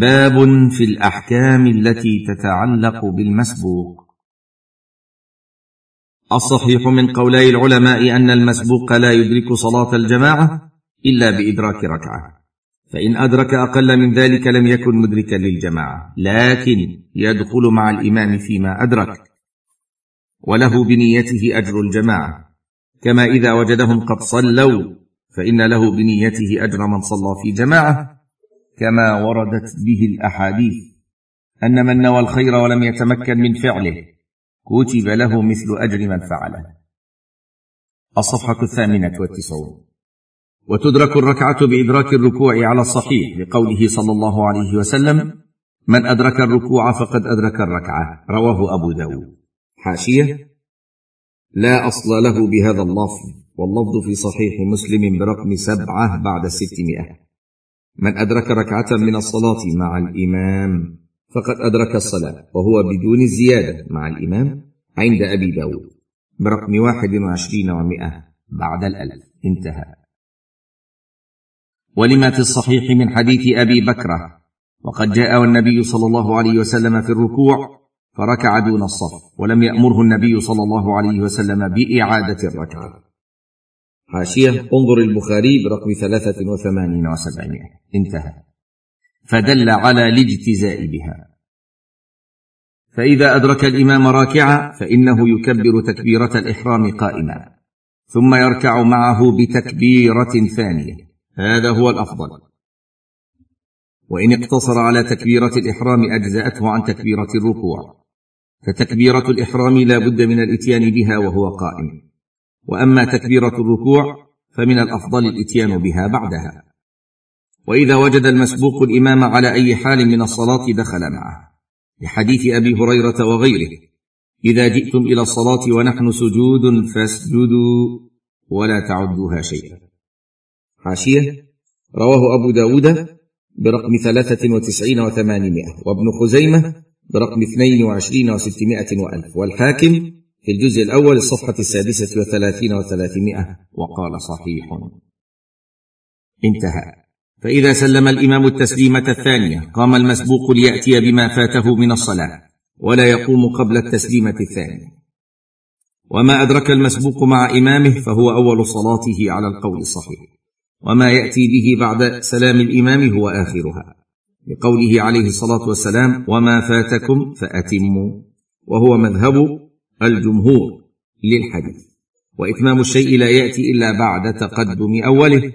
باب في الأحكام التي تتعلق بالمسبوق. الصحيح من قولي العلماء أن المسبوق لا يدرك صلاة الجماعة إلا بإدراك ركعة فإن أدرك أقل من ذلك لم يكن مدركا للجماعة لكن يدخل مع الإمام فيما أدرك وله بنيته أجر الجماعة. كما إذا وجدهم قد صلوا فإن له بنيته أجر من صلى في جماعة كما وردت به الأحاديث أن من نوى الخير ولم يتمكن من فعله كتب له مثل أجر من فعله. الصفحة الثامنة والتسعون. وتدرك الركعة بإدراك الركوع على الصحيح لقوله صلى الله عليه وسلم من أدرك الركوع فقد أدرك الركعة. رواه أبو داود. حاشية. لا أصل له بهذا اللفظ واللفظ في صحيح مسلم برقم سبعة بعد ستمائة. من أدرك ركعة من الصلاة مع الإمام فقد أدرك الصلاة وهو بدون الزيادة مع الإمام عند أبي داود برقم واحد وعشرين ومائة بعد الألف. انتهى. ولما في الصحيح من حديث أبي بكرة وقد جاء النبي صلى الله عليه وسلم في الركوع فركع دون الصف ولم يأمره النبي صلى الله عليه وسلم بإعادة الركعة. حاشية. انظر البخاري برقم ثلاثة وثمانين وسبعمائة. انتهى. فدل على الاجتزاء بها. فإذا أدرك الإمام راكعا فإنه يكبر تكبيرة الإحرام قائما. ثم يركع معه بتكبيرة ثانية. هذا هو الأفضل. وإن اقتصر على تكبيرة الإحرام أجزأته عن تكبيرة الركوع. فتكبيرة الإحرام لا بد من الإتيان بها وهو قائم. وأما تكبيرة الركوع فمن الأفضل الإتيان بها بعدها. وإذا وجد المسبوق الإمام على أي حال من الصلاة دخل معه لحديث أبي هريرة وغيره إذا جئتم إلى الصلاة ونحن سجود فاسجدوا ولا تعدوها شيئا. حاشية رواه أبو داود برقم ثلاثة وتسعين وثمانمائة وابن خزيمة برقم اثنين وعشرين وستمائة وألف والحاكم في الجزء الأول الصفحة السادسة وثلاثين وثلاثمائة وقال صحيح. انتهى. فإذا سلم الإمام التسليمة الثانية قام المسبوق ليأتي بما فاته من الصلاة ولا يقوم قبل التسليمة الثانية. وما أدرك المسبوق مع إمامه فهو أول صلاته على القول الصحيح. وما يأتي به بعد سلام الإمام هو آخرها. لقوله عليه الصلاة والسلام وما فاتكم فأتموا. وهو مذهب الجمهور للحديث وإتمام الشيء لا يأتي إلا بعد تقدم أوله.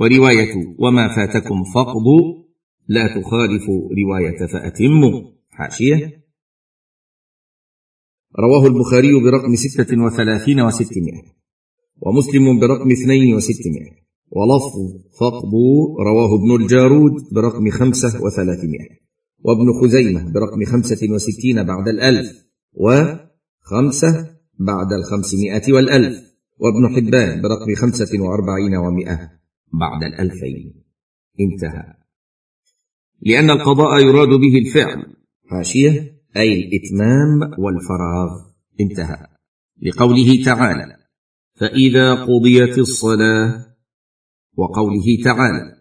ورواية وما فاتكم فاقضوا لا تخالف رواية فأتموا. حاشية. رواه البخاري برقم ستة وثلاثين وستمائة ومسلم برقم اثنين وستمائة ولفظ فاقضوا رواه ابن الجارود برقم خمسة وثلاثمائة وابن خزيمة برقم خمسة وستين بعد الألف و خمسة بعد الخمسمائة والألف وابن حبان برقم خمسة وأربعين ومائة بعد الألفين. انتهى. لأن القضاء يراد به الفعل. حاشية أي الإتمام والفراغ. انتهى. لقوله تعالى فإذا قضيت الصلاة وقوله تعالى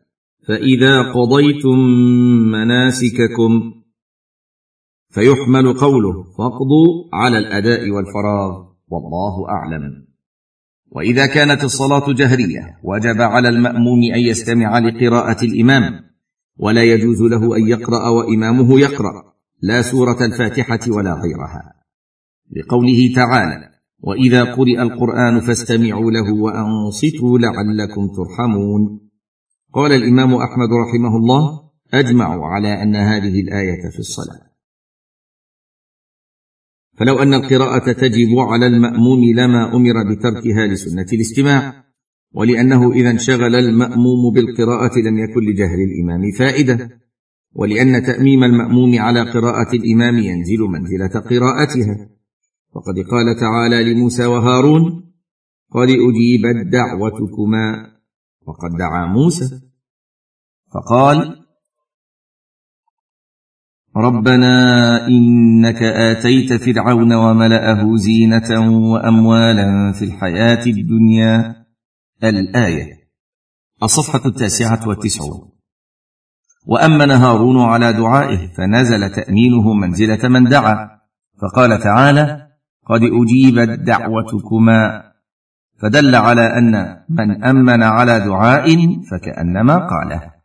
فإذا قضيتم مناسككم فيحمل قوله فاقضوا على الأداء والفراغ والله أعلم. وإذا كانت الصلاة جهرية وجب على المأموم أن يستمع لقراءة الإمام ولا يجوز له أن يقرأ وإمامه يقرأ لا سورة الفاتحة ولا غيرها. لقوله تعالى وإذا قرئ القرآن فاستمعوا له وأنصتوا لعلكم ترحمون. قال الإمام أحمد رحمه الله أجمعوا على أن هذه الآية في الصلاة. فلو أن القراءة تجب على المأموم لما أمر بتركها لسنة الاستماع ولأنه إذا انشغل المأموم بالقراءة لم يكن لجهل الإمام فائدة ولأن تأميم المأموم على قراءة الإمام ينزل منزلة قراءتها. وقد قال تعالى لموسى وهارون قد أجيبت دعوتكما وقد دعا موسى. فقال ربنا إنك آتيت فرعون وملأه زينة وأموالا في الحياة الدنيا. الآية. الصفحة التاسعة والتسعون. وأمن هارون على دعائه فنزل تأمينه منزلة من دعا. فقال تعالى قد أجيبت دعوتكما. فدل على أن من أمن على دعاء فكأنما قاله.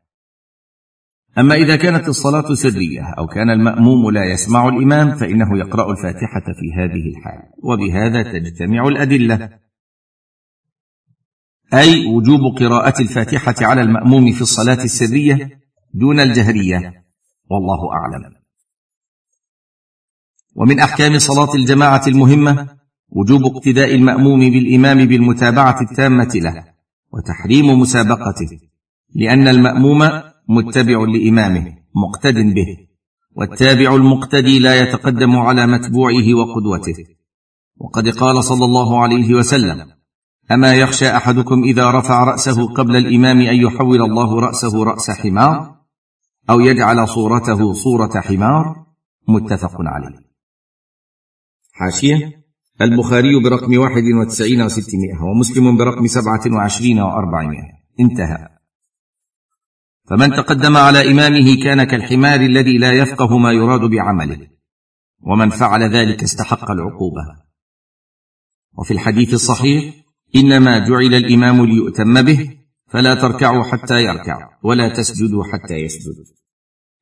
أما إذا كانت الصلاة سرية أو كان المأموم لا يسمع الإمام فإنه يقرأ الفاتحة في هذه الحال وبهذا تجتمع الأدلة. أي وجوب قراءة الفاتحة على المأموم في الصلاة السرية دون الجهرية والله أعلم. ومن أحكام صلاة الجماعة المهمة وجوب اقتداء المأموم بالإمام بالمتابعة التامة له وتحريم مسابقته لأن المأموم متبع لإمامه مقتد به والتابع المقتدي لا يتقدم على متبوعه وقدوته. وقد قال صلى الله عليه وسلم أما يخشى أحدكم إذا رفع رأسه قبل الإمام أن يحول الله رأسه رأس حمار أو يجعل صورته صورة حمار متفق عليه. حاشية البخاري برقم واحد وتسعين وستمائة ومسلم برقم سبعة وعشرين وأربعمائة. انتهى. فمن تقدم على إمامه كان كالحمار الذي لا يفقه ما يراد بعمله ومن فعل ذلك استحق العقوبة. وفي الحديث الصحيح إنما جعل الإمام ليؤتم به فلا تركعوا حتى يركع ولا تسجدوا حتى يسجد.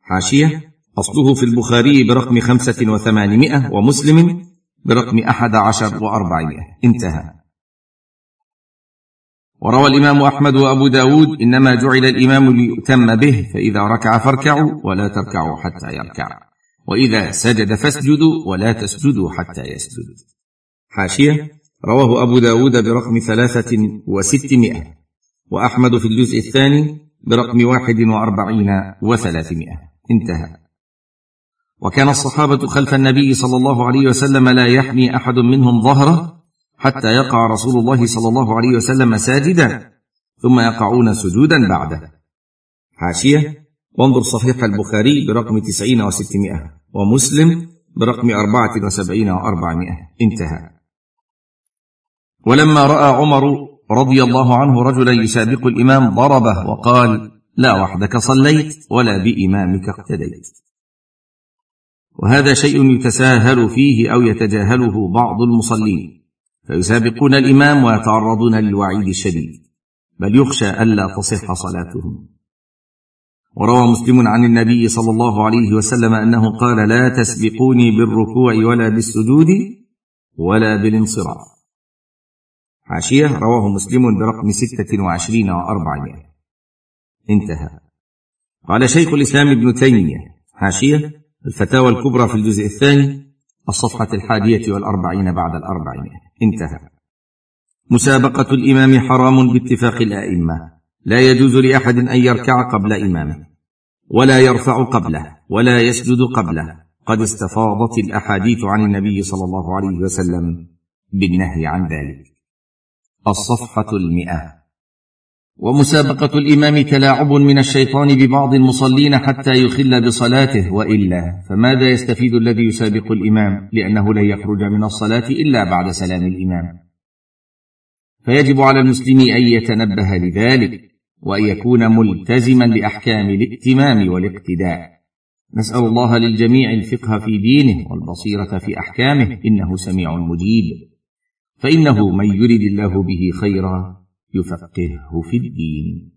حاشية أصله في البخاري برقم خمسة وثمانمائة ومسلم برقم أحد عشر وأربعمائة. انتهى. وروى الإمام أحمد وأبو داود إنما جعل الإمام ليؤتم به فإذا ركع فاركعوا ولا تركعوا حتى يركع. وإذا سجد فاسجدوا ولا تسجدوا حتى يسجد. حاشية. رواه أبو داود برقم ثلاثة وستمائة. وأحمد في الجزء الثاني برقم واحد وأربعين وثلاثمائة. انتهى. وكان الصحابة خلف النبي صلى الله عليه وسلم لا يحمي أحد منهم ظهره حتى يقع رسول الله صلى الله عليه وسلم ساجدا ثم يقعون سجودا بعده. حاشية وانظر صحيح البخاري برقم تسعين وستمائة ومسلم برقم أربعة وسبعين وأربعمائة. انتهى. ولما رأى عمر رضي الله عنه رجلا يسابق الإمام ضربه وقال لا وحدك صليت ولا بإمامك اقتديت. وهذا شيء يتساهل فيه أو يتجاهله بعض المصلين. فيسابقون الإمام ويتعرضون للوعيد الشديد بل يخشى ألا تصح صلاتهم. وروى مسلم عن النبي صلى الله عليه وسلم أنه قال لا تسبقوني بالركوع ولا بالسجود ولا بالانصراف. حاشيه رواه مسلم برقم ستة وعشرين وأربعمائة. انتهى. قال شيخ الإسلام ابن تيمية حاشيه الفتاوى الكبرى في الجزء الثاني الصفحة الحادية والأربعين بعد الأربعين. انتهى. مسابقة الإمام حرام باتفاق الآئمة. لا يجوز لأحد أن يركع قبل إمامه. ولا يرفع قبله. ولا يسجد قبله. قد استفاضت الأحاديث عن النبي صلى الله عليه وسلم بالنهي عن ذلك. الصفحة المئة. ومسابقة الإمام تلاعب من الشيطان ببعض المصلين حتى يخل بصلاته وإلا. فماذا يستفيد الذي يسابق الإمام؟ لأنه لن يخرج من الصلاة إلا بعد سلام الإمام. فيجب على المسلم أن يتنبه لذلك وأن يكون ملتزما لأحكام الائتمام والاقتداء. نسأل الله للجميع الفقه في دينه والبصيرة في أحكامه إنه سميع مجيب. فإنه من يرد الله به خيرا يفقهه في الدين.